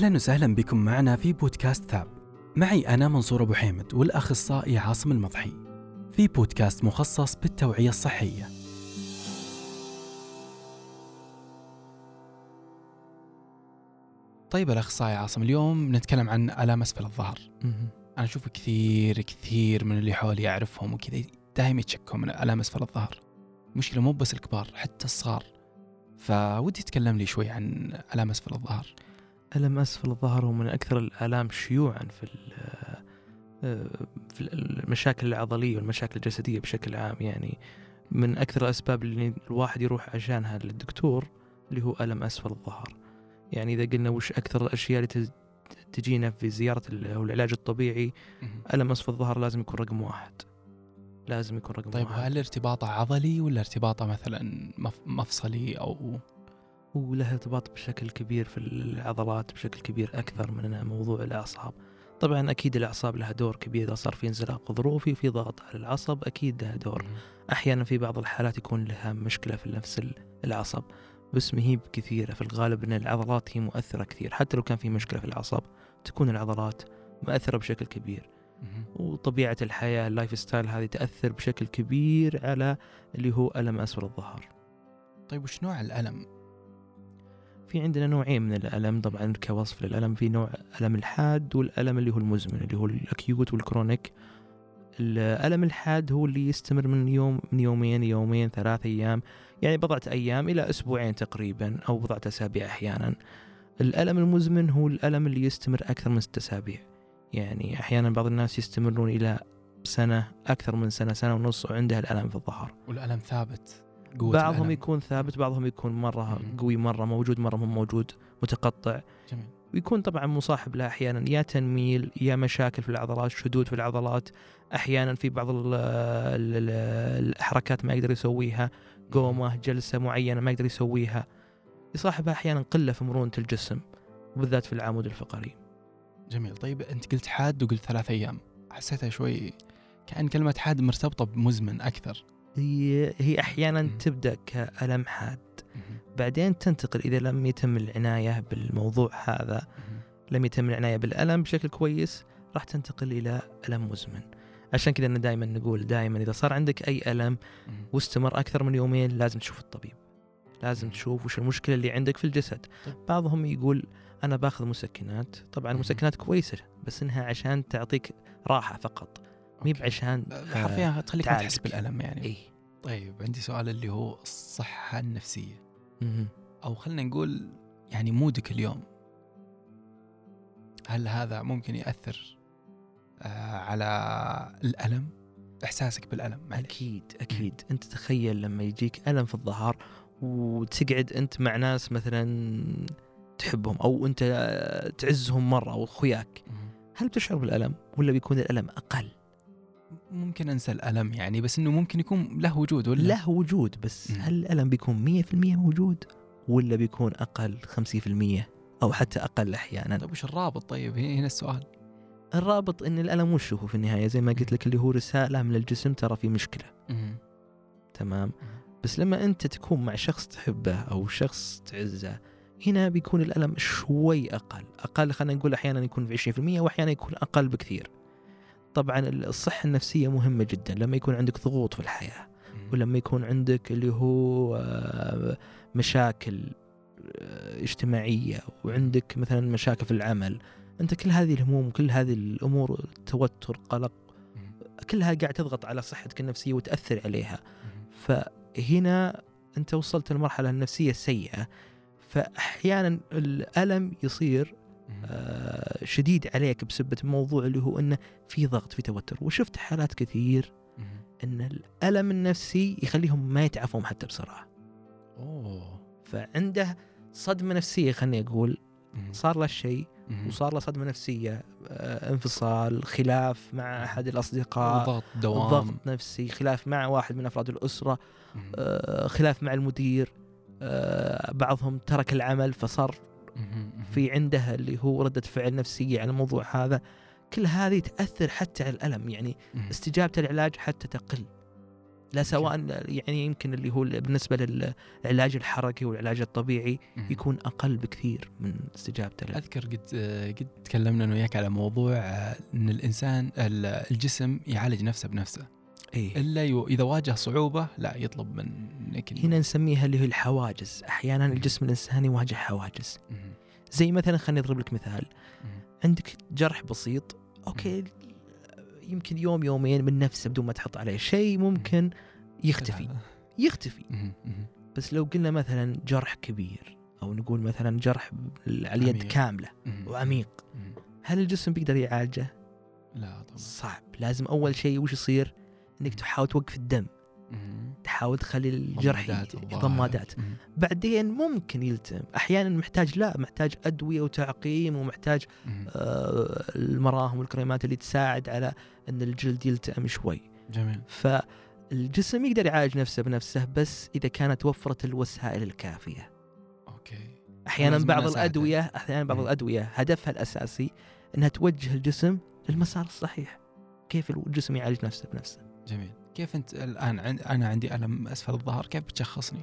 أهلا وسهلا بكم. معنا في بودكاست ثاب. معي أنا منصور أبو حيمد والأخصائي عاصم المضحي. في بودكاست مخصص بالتوعية الصحية. طيب الأخصائي عاصم اليوم نتكلم عن آلام أسفل الظهر. أنا أشوف كثير كثير من اللي حولي أعرفهم وكذا دائما يتشكوا من آلام أسفل الظهر. مشكلة مو بس الكبار حتى الصغار. فودي تكلم لي شوي عن آلام أسفل الظهر. ألم أسفل الظهر هو من أكثر الآلام شيوعا في في المشاكل العضلية والمشاكل الجسدية بشكل عام. يعني من أكثر الأسباب اللي الواحد يروح عشانها للدكتور اللي هو ألم أسفل الظهر. يعني إذا قلنا وش أكثر الأشياء اللي تجينا في زيارة أو العلاج الطبيعي ألم أسفل الظهر لازم يكون رقم واحد. لازم يكون رقم طيب واحد. هل ارتباطه عضلي ولا ارتباطه مثلا مف- مفصلي أو وله ارتباط بشكل كبير في العضلات بشكل كبير أكثر من موضوع الأعصاب. طبعا أكيد الأعصاب لها دور كبير. إذا صار في انزلاق غضروفي في ضغط على العصب أكيد لها دور. أحيانا في بعض الحالات يكون لها مشكلة في نفس العصب. بس ما هي بكثيرة. في الغالب أن العضلات هي مؤثرة كثير. حتى لو كان في مشكلة في العصب تكون العضلات مؤثرة بشكل كبير. وطبيعة الحياة ال lifestyle هذه تأثر بشكل كبير على اللي هو ألم أسفل الظهر. طيب وش نوع الألم؟ في عندنا نوعين من الألم. طبعا كوصف للألم في نوع ألم الحاد والألم اللي هو المزمن اللي هو ال acute وال chronic. الألم الحاد هو اللي يستمر من يوم من يومين يومين ثلاث أيام يعني بضعة أيام إلى أسبوعين تقريبا أو بضعة أسابيع أحيانا. الألم المزمن هو الألم اللي يستمر أكثر من ست أسابيع. يعني أحيانا بعض الناس يستمرون إلى سنة أكثر من سنة سنة ونص وعندها الألم في الظهر. والألم ثابت. قوة بعضهم الألم. يكون ثابت بعضهم يكون مرة. قوي مرة موجود مرة مو موجود متقطع. جميل. ويكون طبعا مصاحب له أحيانا يا تنميل يا مشاكل في العضلات شدود في العضلات. أحيانا في بعض ال ال ال الحركات ما يقدر يسويها قومة جلسة معينة ما يقدر يسويها. يصاحبها أحيانا قلة في مرونة الجسم وبالذات في العمود الفقري. جميل. طيب أنت قلت حاد وقلت ثلاث أيام. حسيتها شوي كأن كلمة حاد مرتبطة بمزمن أكثر. هي هي أحيانا مم. تبدأ كألم حاد. بعدين تنتقل اذا لم يتم العناية بالموضوع هذا. لم يتم العناية بالألم بشكل كويس راح تنتقل إلى ألم مزمن. عشان كذا دائما نقول دائما إذا صار عندك أي ألم واستمر أكثر من يومين لازم تشوف الطبيب. لازم. تشوف وش المشكلة اللي عندك في الجسد. طيب. بعضهم يقول أنا باخذ مسكنات. طبعا. المسكنات كويسة بس إنها عشان تعطيك راحة فقط. مي. بعشان حرفيا تخليك ما. تحس بالألم يعني. اي طيب عندي سؤال اللي هو الصحة النفسية. مهم. أو خلينا نقول يعني مودك اليوم. هل هذا ممكن يأثر آه على الألم؟ إحساسك بالألم معلش أكيد أكيد. أنت تخيل لما يجيك ألم في الظهر وتقعد أنت مع ناس مثلا تحبهم أو أنت تعزهم مرة أو أخوياك. مم. هل بتشعر بالألم ولا بيكون الألم أقل؟ ممكن أنسى الألم يعني بس إنه ممكن يكون له وجود ولا؟ له وجود بس مم. هل الألم بيكون 100% موجود ولا بيكون أقل 50% أو حتى أقل أحيانا؟ طيب وش الرابط طيب؟ هنا السؤال. الرابط إن الألم وش هو في النهاية؟ زي ما قلت لك اللي هو رسالة من الجسم ترى في مشكلة. مم. تمام. بس لما أنت تكون مع شخص تحبه أو شخص تعزه هنا بيكون الألم شوي أقل. أقل خلينا نقول أحيانا يكون في 20% وأحيانا يكون أقل بكثير. طبعا الصحة النفسية مهمة جدا لما يكون عندك ضغوط في الحياة. ولما يكون عندك اللي هو آه، مشاكل آه، اجتماعية وعندك مثلا مشاكل في العمل أنت كل هذه الهموم كل هذه الأمور توتر قلق. كلها قاعد تضغط على صحتك النفسية وتأثر عليها. فهنا أنت وصلت للمرحله النفسية السيئه فاحيانا الألم يصير شديد عليك بسبة موضوع اللي هو إنه في ضغط في توتر وشفت حالات كثير. إن الألم النفسي يخليهم ما يتعافون حتى بسرعة أوه فعنده صدمة نفسية خليني أقول. صار له شيء مم. وصار له صدمة نفسية آه، انفصال خلاف مع أحد الأصدقاء ضغط دوام ضغط نفسي خلاف مع واحد من أفراد الأسرة. آه، خلاف مع المدير آه، بعضهم ترك العمل فصار. في عنده اللي هو ردة فعل نفسية على الموضوع هذا. كل هذه تأثر حتى على الألم يعني. استجابة العلاج حتى تقل. لا سواء يعني يمكن اللي هو بالنسبة للعلاج الحركي والعلاج الطبيعي. يكون أقل بكثير من استجابته له أذكر قد قد تكلمنا أنا وياك على موضوع آه، إن الإنسان ال- الجسم يعالج نفسه بنفسه. إيه؟ إلا يو- إذا واجه صعوبة لا يطلب منك هنا نسميها اللي هي الحواجز أحيانا الجسم الإنساني يواجه حواجز مهم. زي مثلا خليني أضرب لك مثال مهم. عندك جرح بسيط أوكي يمكن يوم يومين من نفسه بدون ما تحط عليه شيء ممكن يختفي يختفي. بس لو قلنا مثلا جرح كبير أو نقول مثلا جرح على اليد. كاملة. وعميق. هل الجسم بيقدر يعالجه؟ لا طبعا صعب لازم أول شيء وش يصير؟ إنك تحاول توقف الدم. تحاول تخلي الجرح ضمادات. بعدين ممكن يلتئم أحيانا محتاج لا محتاج أدوية وتعقيم ومحتاج. آه، المراهم والكريمات اللي تساعد على إن الجلد يلتئم شوي جميل فالجسم يقدر يعالج نفسه بنفسه بس إذا كانت توفرت الوسائل الكافية أوكي أحيانا بعض. الأدوية أحيانا بعض. الأدوية هدفها الأساسي إنها توجه الجسم للمسار الصحيح كيف الجسم يعالج نفسه بنفسه جميل كيف أنت الآن أنا عندي ألم أسفل الظهر كيف بتشخصني؟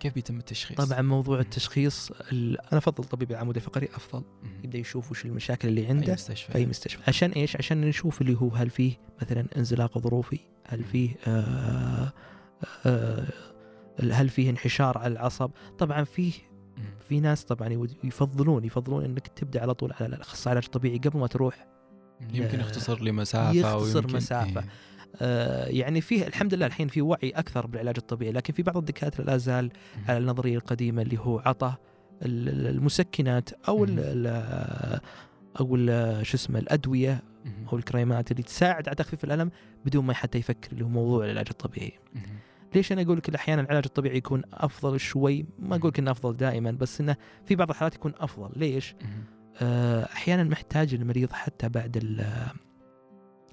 كيف بيتم التشخيص؟ طبعا موضوع التشخيص ال- أنا أفضل طبيب العمود الفقري أفضل مهم. يبدأ يشوف وش المشاكل اللي عنده مستشفى في أي مستشفى عشان إيش عشان نشوف اللي هو هل فيه مثلا انزلاق ظروفي هل فيه آه آه هل فيه انحشار على العصب طبعا فيه. في ناس طبعا يفضلون يفضلون إنك تبدأ على طول على الأخصائي العلاج الطبيعي قبل ما تروح يمكن لا. يختصر لي مسافة يختصر ويمكن مسافة. إيه. آه يعني فيه الحمد لله الحين في وعي أكثر بالعلاج الطبيعي لكن في بعض الدكاترة لا زال. على النظرية القديمة اللي هو عطى ال- ال- المسكنات أو ال أو ال- شو اسمه الأدوية. أو الكريمات اللي تساعد على تخفيف الألم بدون ما حتى يفكر اللي هو موضوع العلاج الطبيعي. ليش أنا أقول لك أحيانا العلاج الطبيعي يكون أفضل شوي ما أقول لك إنه أفضل دائما بس إنه في بعض الحالات يكون أفضل ليش؟ آه، أحيانا محتاج المريض حتى بعد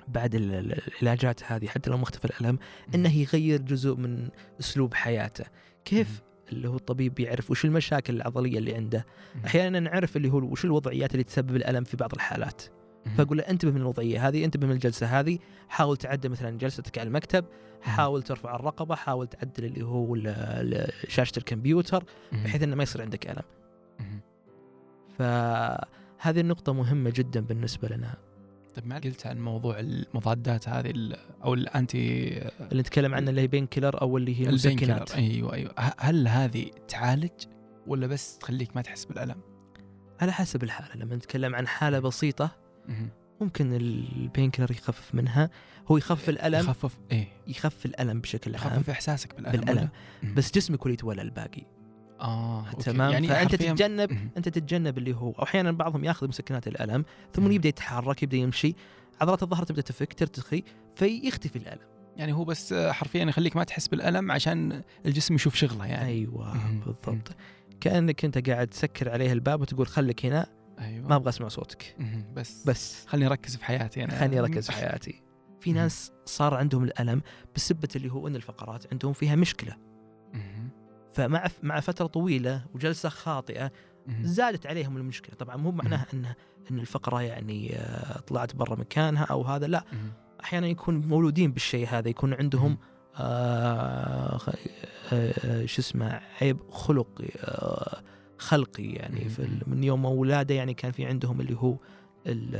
بعد ال- ال- العلاجات هذه حتى لو مختفى الألم إنه يغير جزء من أسلوب حياته كيف اللي هو الطبيب يعرف وش المشاكل العضلية اللي عنده. أحيانا نعرف اللي هو وش الوضعيات اللي تسبب الألم في بعض الحالات. فأقول له انتبه من الوضعية هذه انتبه من الجلسة هذه حاول تعدل مثلا جلستك على المكتب حاول ترفع الرقبة حاول تعدل اللي هو شاشة الكمبيوتر. بحيث إنه ما يصير عندك ألم. فهذه النقطة مهمة جدا بالنسبة لنا طيب ما قلت عن موضوع المضادات هذه أو ال anti اللي نتكلم عنه اللي هي pain killer أو اللي هي المسكنات. أيوه أيوه. هل هذه تعالج ولا بس تخليك ما تحس بالألم؟ على حسب الحالة. لما نتكلم عن حالة بسيطة. ممكن ال pain killer يخفف منها. هو يخفف الألم. يخفف إيه. يخفف الألم بشكل عام. يخفف إحساسك بالألم؟ مهم. بس جسمك هو اللي يتولى الباقي. آه أوكي. تمام. يعني فأنت حرفياً- تتجنب. أنت تتجنب اللي هو. أو أحيانا بعضهم ياخذ مسكنات الألم ثم. يبدأ يتحرك يبدأ يمشي. عضلات الظهر تبدأ تفك ترتخي فيختفي الألم. يعني هو بس حرفيا يخليك ما تحس بالألم عشان الجسم يشوف شغلة يعني. أيوه مم. بالضبط. كأنك أنت قاعد تسكر عليه الباب وتقول خليك هنا. أيوه. ما أبغى أسمع صوتك. بس. بس. خليني أركز في حياتي أنا. خليني أركز في حياتي. في. ناس صار عندهم الألم بسبة اللي هو إن الفقرات عندهم فيها مشكلة. فمع مع فترة طويلة وجلسة خاطئة. زادت عليهم المشكلة. طبعا مو معناها ان إن الفقرة يعني آه، طلعت برا مكانها أو هذا لا. أحيانا يكون مولودين بالشيء هذا يكون عندهم آه آه آه، شو اسمه عيب خلقي آه خلقي يعني في من يوم أولاده يعني كان في عندهم اللي هو ال-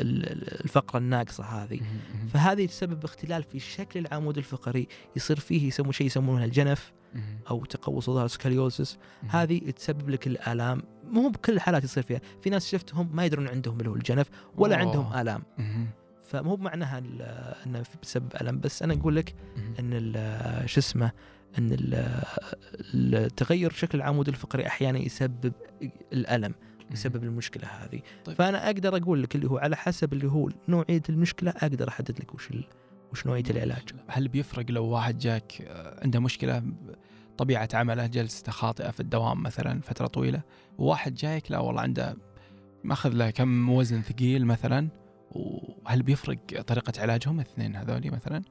ال- الفقرة الناقصة هذه. فهذه تسبب اختلال في شكل العمود الفقري. يصير فيه يسموا شيء يسمونه الجنف. أو تقوس الظهر سكاليوسس. هذه تسبب لك الآلام مو بكل الحالات يصير فيها في ناس شفتهم ما يدرون عندهم اللي هو الجنف ولا أوه. عندهم آلام. فمو بمعناها إنه بسبب الم بس أنا أقول لك. إن شو اسمه إن ال- التغير شكل العمود الفقري أحيانا يسبب الألم يسبب المشكلة هذه طيب. فأنا أقدر أقول لك اللي هو على حسب اللي هو نوعية المشكلة أقدر أحدد لك وش وش نوعية العلاج هل بيفرق لو واحد جاك آه، عنده مشكلة طبيعة عمله جلسته خاطئة في الدوام مثلا فترة طويلة وواحد جايك لا والله عنده مأخذ له كم وزن ثقيل مثلا وهل بيفرق طريقة علاجهم الاثنين هذولي مثلا؟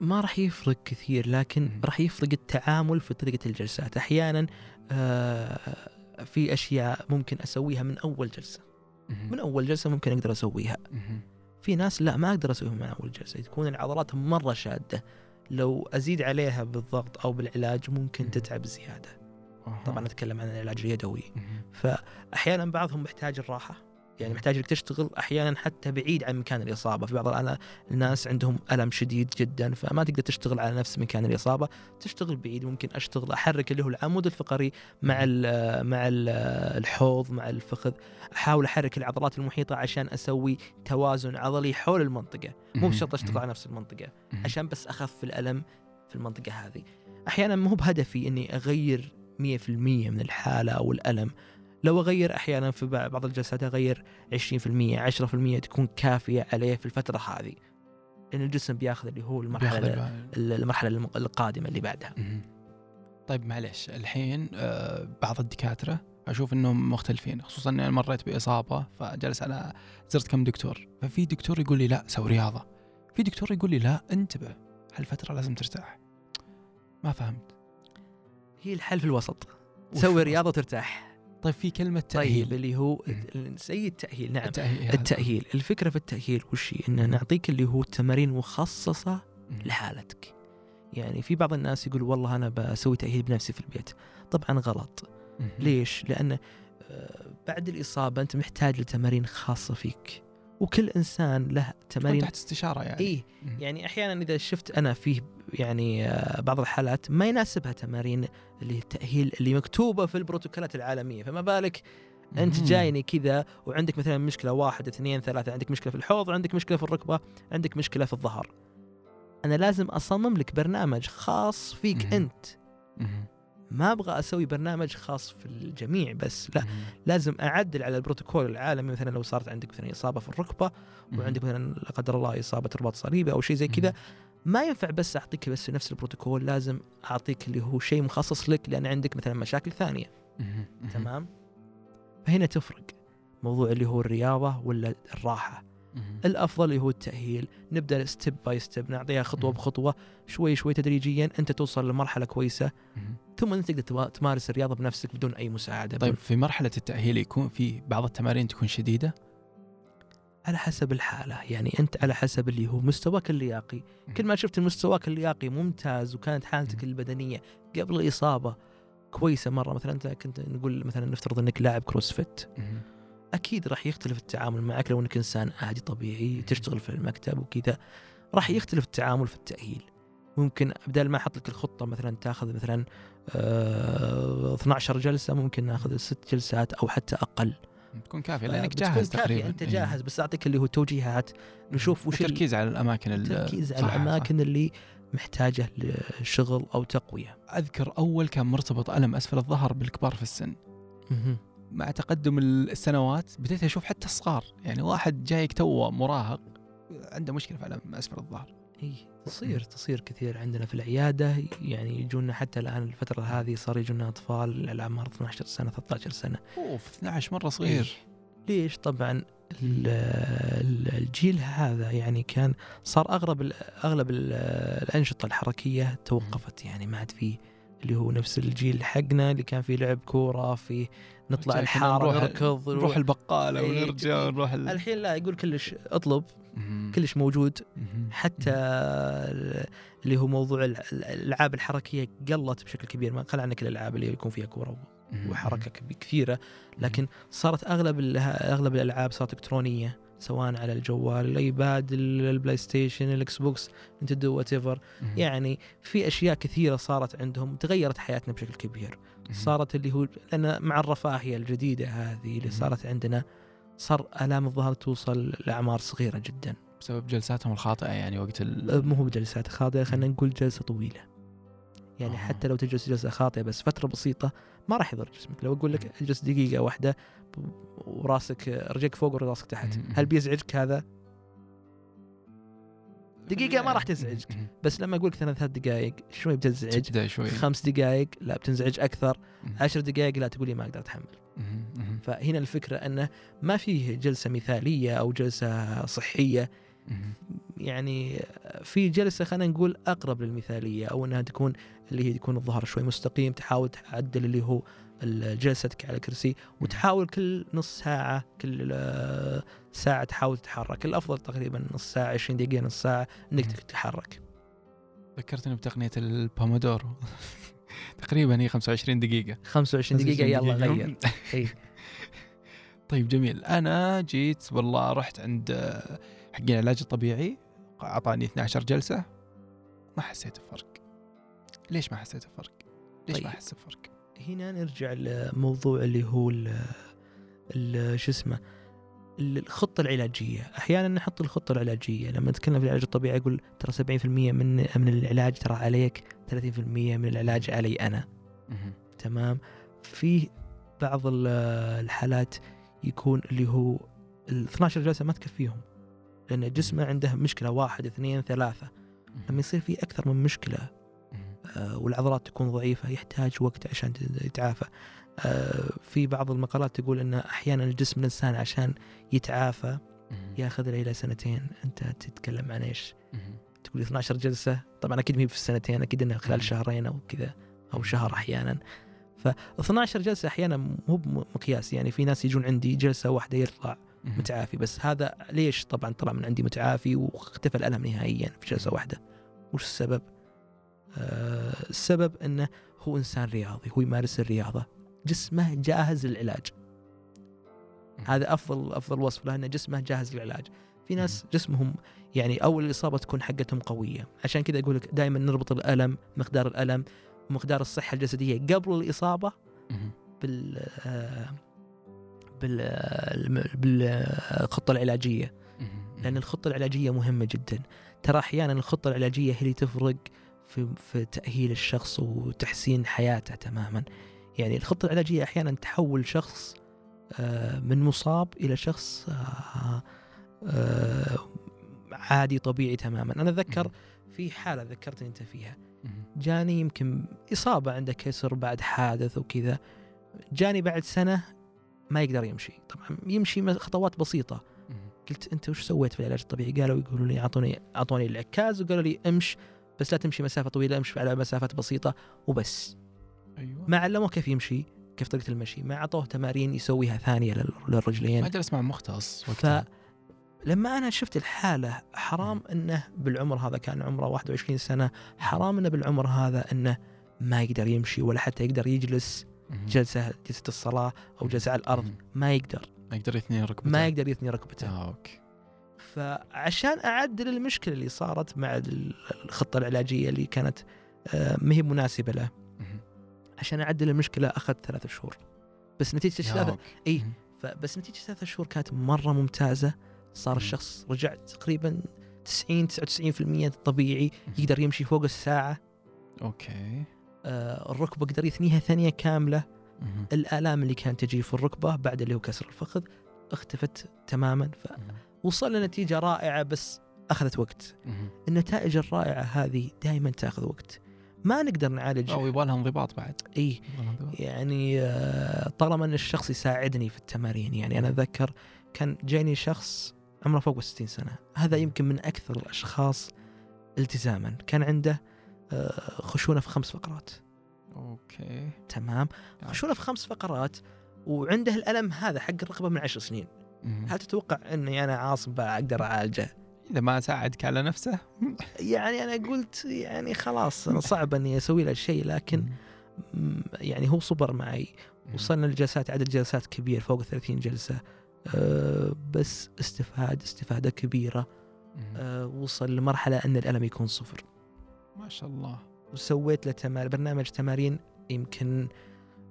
ما راح يفرق كثير لكن. راح يفرق التعامل في طريقة الجلسات أحيانا آه، في أشياء ممكن أسويها من أول جلسة. من أول جلسة ممكن أقدر أسويها. في ناس لا ما أقدر اسويها من أول جلسة تكون العضلات مرة شادة لو أزيد عليها بالضغط أو بالعلاج ممكن مم. تتعب زيادة. طبعا نتكلم عن العلاج اليدوي. فاحيانا بعضهم محتاج الراحة يعني محتاج إنك تشتغل أحيانا حتى بعيد عن مكان الإصابة. في بعض الناس عندهم ألم شديد جدا فما تقدر تشتغل على نفس مكان الإصابة. تشتغل بعيد ممكن أشتغل أحرك اللي هو العمود الفقري مع ال مع ال الحوض مع الفخذ. أحاول أحرك العضلات المحيطة عشان أسوي توازن عضلي حول المنطقة. مو. بشرط أشتغل. على نفس المنطقة. عشان بس أخف الألم في المنطقة هذه. أحيانا مو بهدفي إني أغير 100% من الحالة أو الألم. لو أغير أحيانا في بع- بعض الجلسات أغير 20% 10% تكون كافية عليه في الفترة هذه. لأن الجسم بياخذ اللي هو المرحلة المرحلة الم- القادمة اللي بعدها. طيب معلش الحين آه، بعض الدكاترة أشوف إنهم مختلفين خصوصا اني مريت بإصابة فجلس على زرت كم دكتور ففي دكتور يقول لي لا سوي رياضة. في دكتور يقول لي لا انتبه هالفترة لازم ترتاح. ما فهمت. هي الحل في الوسط. الوسط؟ رياضة وترتاح. طيب في كلمة طيب تأهيل. اللي هو. زي التأهيل نعم. التأهيل التأهيل. الفكرة في التأهيل وش هي؟ ان نعطيك اللي هو تمارين مخصصة مم. لحالتك. يعني في بعض الناس يقول والله أنا بسوي تأهيل بنفسي في البيت. طبعا غلط. ليش؟ لأن آه، بعد الإصابة أنت محتاج لتمارين خاصة فيك. وكل إنسان له تمارين تحت استشارة يعني إيه. يعني أحيانا إذا شفت أنا فيه يعني آه، بعض الحالات ما يناسبها تمارين اللي هي التاهيل اللي مكتوبة في البروتوكولات العالمية فما بالك أنت. جايني كذا وعندك مثلا مشكلة واحد اثنين ثلاثة عندك مشكلة في الحوض عندك مشكلة في الركبة عندك مشكلة في الظهر أنا لازم أصمم لك برنامج خاص فيك. أنت. ما أبغى أسوي برنامج خاص في الجميع بس لا. لازم أعدل على البروتوكول العالمي مثلا لو صارت عندك مثلا إصابة في الركبة وعندك مثلا لا قدر الله إصابة رباط صليبي أو شيء زي كذا ما ينفع بس أعطيك بس نفس البروتوكول لازم أعطيك اللي هو شيء مخصص لك لأن عندك مثلا مشاكل ثانية. تمام فهنا تفرق موضوع اللي هو الرياضة ولا الراحة. الأفضل اللي هو التأهيل نبدأ step by step نعطيها خطوة. بخطوة شوي شوي تدريجيا أنت توصل لمرحلة كويسة. ثم أنت تقدر تما- تمارس الرياضة بنفسك بدون أي مساعدة طيب في مرحلة التأهيل يكون في بعض التمارين تكون شديدة على حسب الحالة يعني أنت على حسب اللي هو مستواك اللياقي كل ما شفت مستواك اللياقي ممتاز وكانت حالتك. البدنية قبل الإصابة كويسة مرة مثلا أنت كنت نقول مثلا نفترض إنك لاعب كروسفيت. أكيد راح يختلف التعامل معك لو انك إنسان عادي طبيعي تشتغل في المكتب وكذا راح يختلف التعامل في التأهيل. ممكن بدل ما أحط لك الخطة مثلا تأخذ مثلا آه 12 جلسة ممكن نأخذ ست جلسات أو حتى أقل. تكون كافية لأنك جاهز تقريبا. أنت إيه. جاهز بس أعطيك اللي هو توجيهات نشوف وش ال- التركيز على الأماكن ال- التركيز على صح، صح. الأماكن اللي محتاجة لشغل أو تقوية. أذكر أول كان مرتبط ألم أسفل الظهر بالكبار في السن. مع تقدم السنوات بديت أشوف حتى الصغار يعني واحد جايك توه مراهق عنده مشكلة في الم أسفل الظهر. إي تصير تصير كثير عندنا في العيادة. يعني يجونا حتى الآن الفترة هذه صار يجونا أطفال على اعمار 12 سنة 13 سنة. أوف 12 مرة صغير. إيه. ليش؟ طبعا ال- ال- الجيل هذا يعني كان صار اغلب أغلب ال- الأنشطة الحركية توقفت. يعني ما عاد في اللي هو نفس الجيل حقنا اللي كان فيه لعب كورة في نطلع الحارة نروح- نركض نروح البقالة ونرجع ونروح ال... الحين لا يقول كلش اطلب. كلش موجود. حتى اللي هو موضوع ال- الألعاب الحركية قلت بشكل كبير ما خل عنك الألعاب اللي يكون فيها كورة. وحركة كثيره لكن صارت أغلب أغلب الألعاب صارت إلكترونية سواء على الجوال ال iPad ال- ال PlayStation ال Xbox Nintendo وات مهم. يعني في أشياء كثيرة صارت عندهم تغيرت حياتنا بشكل كبير. صارت اللي هو لأن مع الرفاهية الجديدة هذه اللي. صارت عندنا صار آلام الظهر توصل لأعمار صغيرة جدا بسبب جلساتهم الخاطئة يعني وقت ال... مو هو بجلسات خاطئة خلينا نقول جلسة طويلة يعني آه. حتى لو تجلس جلسة خاطئة بس فترة بسيطة ما راح يضر جسمك لو أقول لك اجلس دقيقة واحدة وراسك رجلك فوق وراسك تحت. هل بيزعجك هذا دقيقة ما راح تزعجك. بس لما أقول لك ثلاث دقائق شوي بتزعج تبدأ شوي خمس دقائق لا بتنزعج أكثر. عشر دقائق لا تقولي ما أقدر أتحمل. فهنا الفكرة أنه ما فيه جلسة مثالية أو جلسة صحية مهم. يعني في جلسة خلينا نقول أقرب للمثالية أو إنها تكون اللي هي تكون الظهر شوي مستقيم تحاول تعدل اللي هو جلستك على الكرسي وتحاول كل نص ساعة كل آه، ساعة تحاول تتحرك. الأفضل تقريبا نص ساعة 20 دقيقة نص ساعة إنك. تتحرك. ذكرتني بتقنية البومودورو. تقريبا هي 25 دقيقة. 25 دقيقة يلا غير. اي طيب جميل. أنا جيت والله رحت عند حقين العلاج الطبيعي. أعطاني 12 جلسة. ما حسيت بفرق. ليش ما حسيت بفرق؟ ليش طيب. ما أحس بفرق؟ هنا نرجع لموضوع اللي هو شو اسمه الخطة العلاجية. أحيانا نحط الخطة العلاجية. لما نتكلم في العلاج الطبيعي أقول ترى 70% من من العلاج ترى عليك 30% من العلاج علي أنا. تمام؟ في بعض ال- الحالات يكون اللي هو ال 12 جلسة ما تكفيهم. لأن جسمه عنده مشكلة واحد اثنين ثلاثة لما يصير في أكثر من مشكلة. آه، والعضلات تكون ضعيفة يحتاج وقت عشان يتعافى آه، في بعض المقالات تقول أن أحيانا الجسم الإنسان عشان يتعافى. ياخذ له إلى سنتين أنت تتكلم عن إيش. تقول 12 جلسة طبعا أكيد ما في السنتين أكيد أنها. خلال شهرين أو كذا أو شهر أحيانا ف 12 جلسة أحيانا مو بمقياس يعني في ناس يجون عندي جلسة واحدة يطلع. متعافي. بس هذا ليش طبعا طلع من عندي متعافي واختفى الألم نهائيا في جلسة واحدة. وش السبب؟ آه السبب أنه هو إنسان رياضي هو يمارس الرياضة. جسمه جاهز للعلاج. هذا أفضل أفضل وصف له أن جسمه جاهز للعلاج. في ناس جسمهم يعني أول الإصابة تكون حقتهم قوية. عشان كذا أقول لك دائما نربط الألم مقدار الألم ومقدار الصحة الجسدية قبل الإصابة مهم. بال آه، بال آه، بالخطة العلاجية. مهم. لأن الخطة العلاجية مهمة جدا. ترى أحيانا الخطة العلاجية هي اللي تفرق في, في تأهيل الشخص وتحسين حياته تماما. يعني الخطة العلاجية أحيانا تحول شخص آه، من مصاب إلى شخص آه، آه، عادي طبيعي تماما. أنا أتذكر مهم. في حالة ذكرتني أنت فيها. جاني يمكن إصابة عنده كسر بعد حادث وكذا. جاني بعد سنة ما يقدر يمشي. طبعا يمشي خطوات بسيطة. مهم. قلت أنت وش سويت في العلاج الطبيعي؟ قالوا يقولوا لي اعطوني أعطوني العكاز وقالوا لي امش بس لا تمشي مسافة طويلة امشي على مسافات بسيطة وبس. أيوه. ما علموه كيف يمشي كيف طريقة المشي. ما أعطوه تمارين يسويها ثانية لل- للرجلين. ما جلس مع مختص وقتها. لما أنا شفت الحالة حرام إنه بالعمر هذا كان عمره 21 سنة حرام إنه بالعمر هذا إنه ما يقدر يمشي ولا حتى يقدر يجلس. جلسة جلسة الصلاة أو جلسة على الأرض. ما يقدر ما يقدر يثني ركبته ما يقدر يثني ركبته آه، أوكي فعشان أعدل المشكلة اللي صارت مع ال- الخطة العلاجية اللي كانت آه، ما هي مناسبة له. عشان أعدل المشكلة اخذ ثلاثة شهور بس نتيجة يا ثلاثة okay. إي. مهم. فبس نتيجة ثلاثة شهور كانت مرة ممتازة صار. الشخص رجع تقريبا 90 99% طبيعي يقدر يمشي فوق الساعة okay الركبة قدر يثنيها ثانية كاملة. الآلام اللي كانت تجي في الركبة بعد اللي هو كسر الفخذ اختفت تماما. فوصل لنتيجة رائعة بس أخذت وقت. النتائج الرائعة هذه دائما تأخذ وقت. ما نقدر نعالج. أو يبغى لها انضباط بعد. إي. يعني آه، طالما أن الشخص يساعدني في التمارين يعني أنا أتذكر كان جاني شخص عمره فوق 60 سنة. هذا يمكن من أكثر الأشخاص التزاما. كان عنده آه، خشونه في خمس فقرات. أوكي. تمام؟ خشونه في خمس فقرات وعنده الألم هذا حق الرقبة من عشر سنين. هل تتوقع إني أنا عاصم أقدر أعالجه؟ إذا ما ساعدك على نفسه. يعني أنا قلت يعني خلاص أنا صعب إني أسوي له شيء لكن يعني هو صبر معي. وصلنا لجلسات عدد جلسات كبير فوق 30 جلسة. أه بس استفاد استفادة كبيرة. مهم. أه وصل لمرحلة أن الألم يكون صفر. ما شاء الله. وسويت له تمار برنامج تمارين يمكن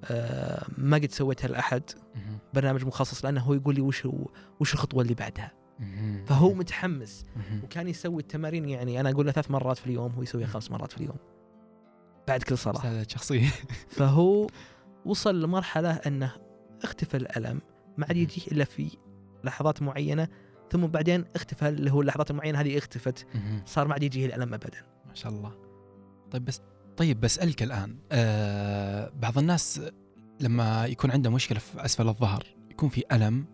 أه ما قد سويتها مهم. برنامج مخصص لأنه هو يقول لي وش وش الخطوة اللي بعدها. فهو متحمس. وكان يسوي التمارين يعني أنا أقول له ثلاث مرات في اليوم هو يسويها خمس مرات في اليوم. بعد كل صلاة. استعداد شخصيه فهو وصل لمرحلة أنه اختفى الألم ما عاد يجيه إلا في لحظات معينة ثم بعدين اختفى اللي هو اللحظات المعينة هذه اختفت. صار ما عاد يجيه الألم أبدا. ما شاء الله طيب بس طيب بسألك الآن آه بعض الناس لما يكون عنده مشكلة في أسفل الظهر يكون في ألم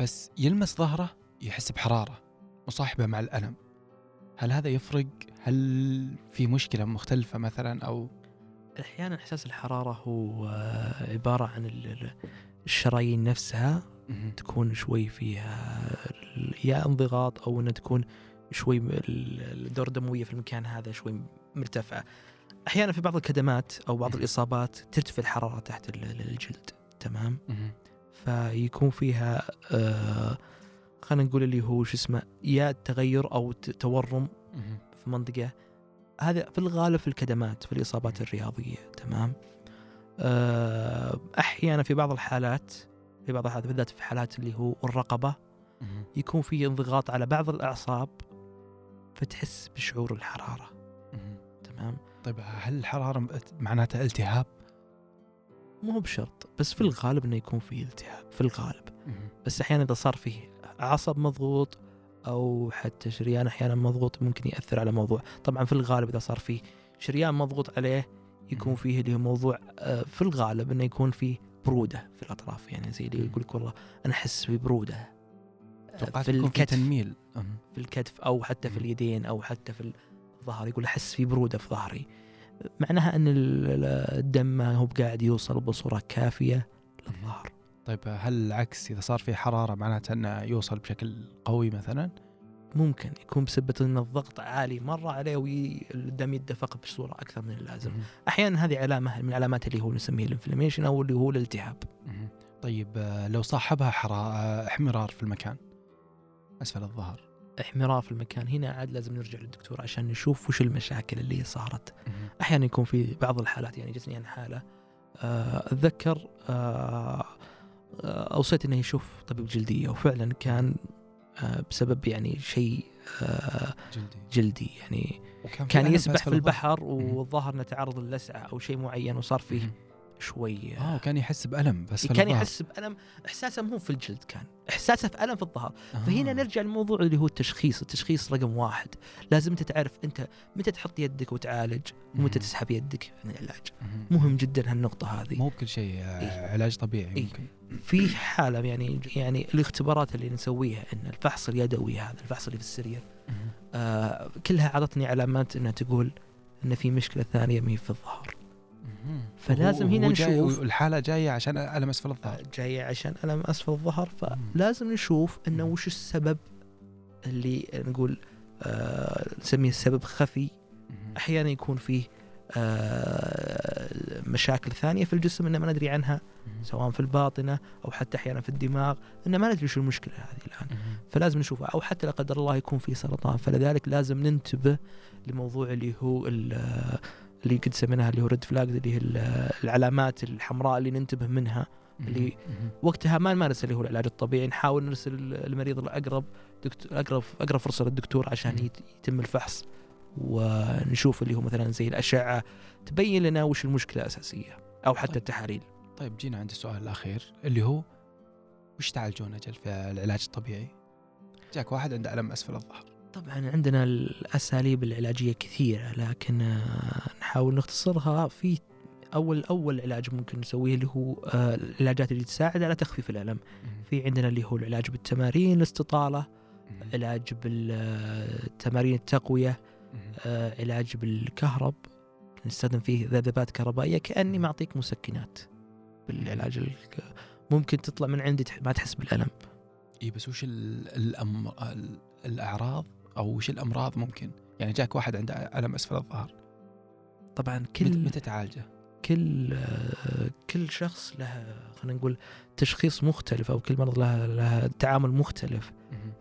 بس يلمس ظهره يحس بحرارة مصاحبة مع الألم هل هذا يفرق؟ هل في مشكلة مختلفة مثلا أو أحيانا إحساس الحرارة هو آه، عبارة عن ال- ال- الشرايين نفسها. تكون شوي فيها يا انضغاط أو أنها تكون شوي الدورة الدموية في المكان هذا شوي مرتفعة أحيانا في بعض الكدمات أو بعض الإصابات ترتفع الحرارة تحت ال- ال- الجلد تمام. فيكون فيها آه خلينا نقول اللي هو شو اسمه يا تغير أو تورم. في منطقة هذا في الغالب في الكدمات في الإصابات الرياضية تمام آه، أحيانا في بعض الحالات في بعض الحالات بالذات في حالات اللي هو الرقبة. يكون في انضغاط على بعض الأعصاب فتحس بشعور الحرارة مهم. تمام طيب هل الحرارة معناتها التهاب؟ مو بشرط بس في الغالب إنه يكون في التهاب في الغالب. بس أحيانا إذا صار فيه عصب مضغوط أو حتى شريان أحيانا مضغوط ممكن يأثر على موضوع طبعا في الغالب إذا صار فيه شريان مضغوط عليه يكون. فيه اللي هو موضوع آه، في الغالب إنه يكون فيه برودة في الأطراف يعني زي اللي. يقول لك والله أنا أحس ببرودة في يكون في الكتف تنميل. في الكتف أو حتى في مم. اليدين أو حتى في الظهر يقول أحس في برودة في ظهري معناها أن ال- الدم ما هو قاعد يوصل بصورة كافية للظهر طيب هل العكس إذا صار في حرارة معناتها أنه يوصل بشكل قوي مثلا؟ ممكن يكون بسبب أن الضغط عالي مرة عليه والدم يتدفق بصورة أكثر من اللازم مهم. أحيانا هذه علامة من علامات اللي هو نسميه الإنفلاميشن أو اللي هو الالتهاب مهم. طيب آه، لو صاحبها حرا... آه، إحمرار في المكان أسفل الظهر. احمرار في المكان. هنا عاد لازم نرجع للدكتور عشان نشوف وش المشاكل اللي صارت. أحيانا يكون في بعض الحالات يعني جتني أنا حاله آه، أتذكر آه، آه، أوصيت إنه يشوف طبيب جلدية وفعلا كان بسبب يعني شيء جلدي. جلدي يعني كان يسبح في. البحر والظهر انه تعرض للسعه أو شيء معين وصار فيه. شوي. آه وكان يحس بألم بس كان يحس بألم. إحساسه مو في الجلد كان إحساسه في ألم في الظهر. فهنا نرجع للموضوع اللي هو التشخيص. التشخيص رقم واحد. لازم أنت تعرف أنت متى تحط يدك وتعالج ومتى. تسحب يدك من العلاج. مهم. جدا هالنقطة هذه. مو بكل شيء آه، إيه. علاج طبيعي إيه. ممكن. في حالة يعني يعني الاختبارات اللي نسويها إن الفحص اليدوي هذا الفحص اللي في السرير. آه كلها اعطتني علامات إنها تقول إن في مشكلة ثانية مي في الظهر. فلازم هنا نشوف- الحاله جاية عشان ألم أسفل الظهر جاية عشان ألم أسفل الظهر فلازم نشوف إنه. وش السبب اللي نقول آه نسميه السبب خفي. أحيانا يكون فيه آه مشاكل ثانية في الجسم ان ما ندري عنها. سواء في الباطنة أو حتى أحيانا في الدماغ ان ما ندري شو المشكلة هذه الآن. فلازم نشوفها أو حتى لا قدر الله يكون في سرطان فلذلك لازم ننتبه لموضوع اللي هو ال- اللي قد سميناها اللي هو ريد فلاج اللي هي ال- العلامات الحمراء اللي ننتبه منها اللي-. وقتها ما نمارس اللي هو العلاج الطبيعي نحاول نرسل المريض الأقرب دكتور أقرب أقرب فرصة للدكتور عشان يتم الفحص ونشوف اللي هو مثلا زي الأشعة تبين لنا وش المشكلة الاساسيه أو حتى طيب. التحاليل طيب جينا عند السؤال الأخير اللي هو وش تعالجون أجل في العلاج الطبيعي؟ جاك واحد عنده ألم أسفل الظهر طبعا عندنا الأساليب العلاجية كثيرة لكن آه، نحاول نختصرها في أول أول علاج ممكن نسويه اللي هو آه، العلاجات اللي تساعد على تخفيف الألم مهم. في عندنا اللي هو العلاج بالتمارين الاستطالة مهم. علاج بالتمارين. آه، علاج بالكهرب نستخدم فيه ذبذبات كهربائية كأني معطيك مسكنات بالعلاج ممكن تطلع من عندي ما تحس بالألم إي بس وش ال- الأم... ال- الأعراض أو وش الأمراض ممكن؟ يعني جاك واحد عنده ألم أسفل الظهر طبعا كل متى تعالجه؟ كل كل شخص له خلينا نقول تشخيص مختلف أو كل مرض له له تعامل مختلف.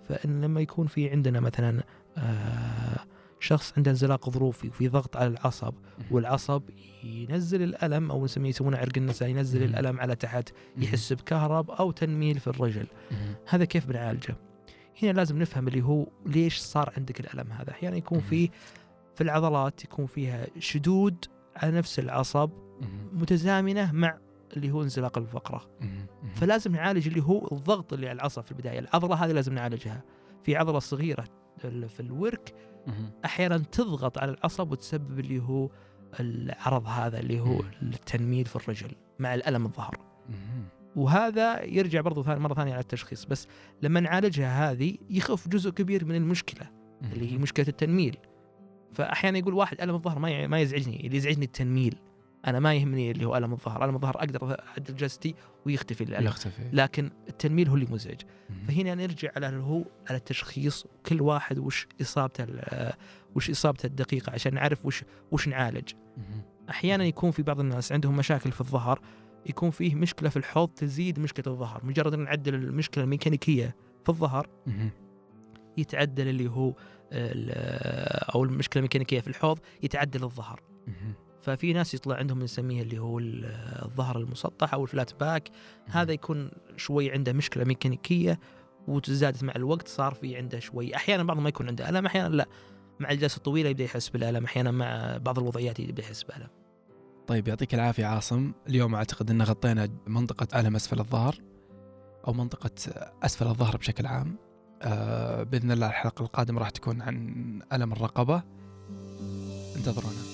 فإن لما يكون في عندنا مثلا آه، شخص عنده انزلاق ظروفي وفي ضغط على العصب. والعصب ينزل الألم أو نسميه يسمونه عرق النسا ينزل. الألم على تحت. يحس بكهرب أو تنميل في الرجل. هذا كيف بنعالجه هنا لازم نفهم اللي هو ليش صار عندك الألم هذا أحيانا يكون مم. في في العضلات يكون فيها شدود على نفس العصب. متزامنة مع اللي هو انزلاق الفقرة. فلازم نعالج اللي هو الضغط اللي على العصب في البداية العضلة هذه لازم نعالجها في عضلة صغيرة في الورك. أحيانا تضغط على العصب وتسبب اللي هو العرض هذا اللي هو. التنميل في الرجل مع الألم الظهر. وهذا يرجع برضو ثاني مرة ثانية على التشخيص بس لما نعالجها هذه يخف جزء كبير من المشكلة اللي هي مشكلة التنميل. فأحيانا يقول واحد ألم الظهر ما ما يزعجني اللي يزعجني التنميل. أنا ما يهمني اللي هو ألم الظهر ألم الظهر أقدر اعدل جلستي ويختفي الالم يختفي. لكن التنميل هو اللي مزعج. فهنا نرجع على اللي هو على التشخيص كل واحد وش إصابته وش إصابته الدقيقة عشان نعرف وش وش نعالج. أحيانا يكون في بعض الناس عندهم مشاكل في الظهر يكون فيه مشكلة في الحوض تزيد مشكلة الظهر. مجرد أن نعدل المشكلة الميكانيكية في الظهر. يتعدل اللي هو أو المشكلة الميكانيكية في الحوض يتعدل الظهر. ففي ناس يطلع عندهم نسميه اللي هو ال- الظهر المسطح أو الفلات باك. هذا يكون شوي عنده مشكلة ميكانيكية وتزادت مع الوقت صار في عنده شوي. أحيانا بعض ما يكون عنده ألم أحيانا لا. مع الجلسة الطويلة يبدأ يحس بالألم أحيانا مع بعض الوضعيات يبدأ يحس بالم طيب يعطيك العافية عاصم. اليوم أعتقد أن غطينا منطقة ألم أسفل الظهر أو منطقة أسفل الظهر بشكل عام. آه بإذن الله الحلقة القادمة راح تكون عن ألم الرقبة. انتظرونا.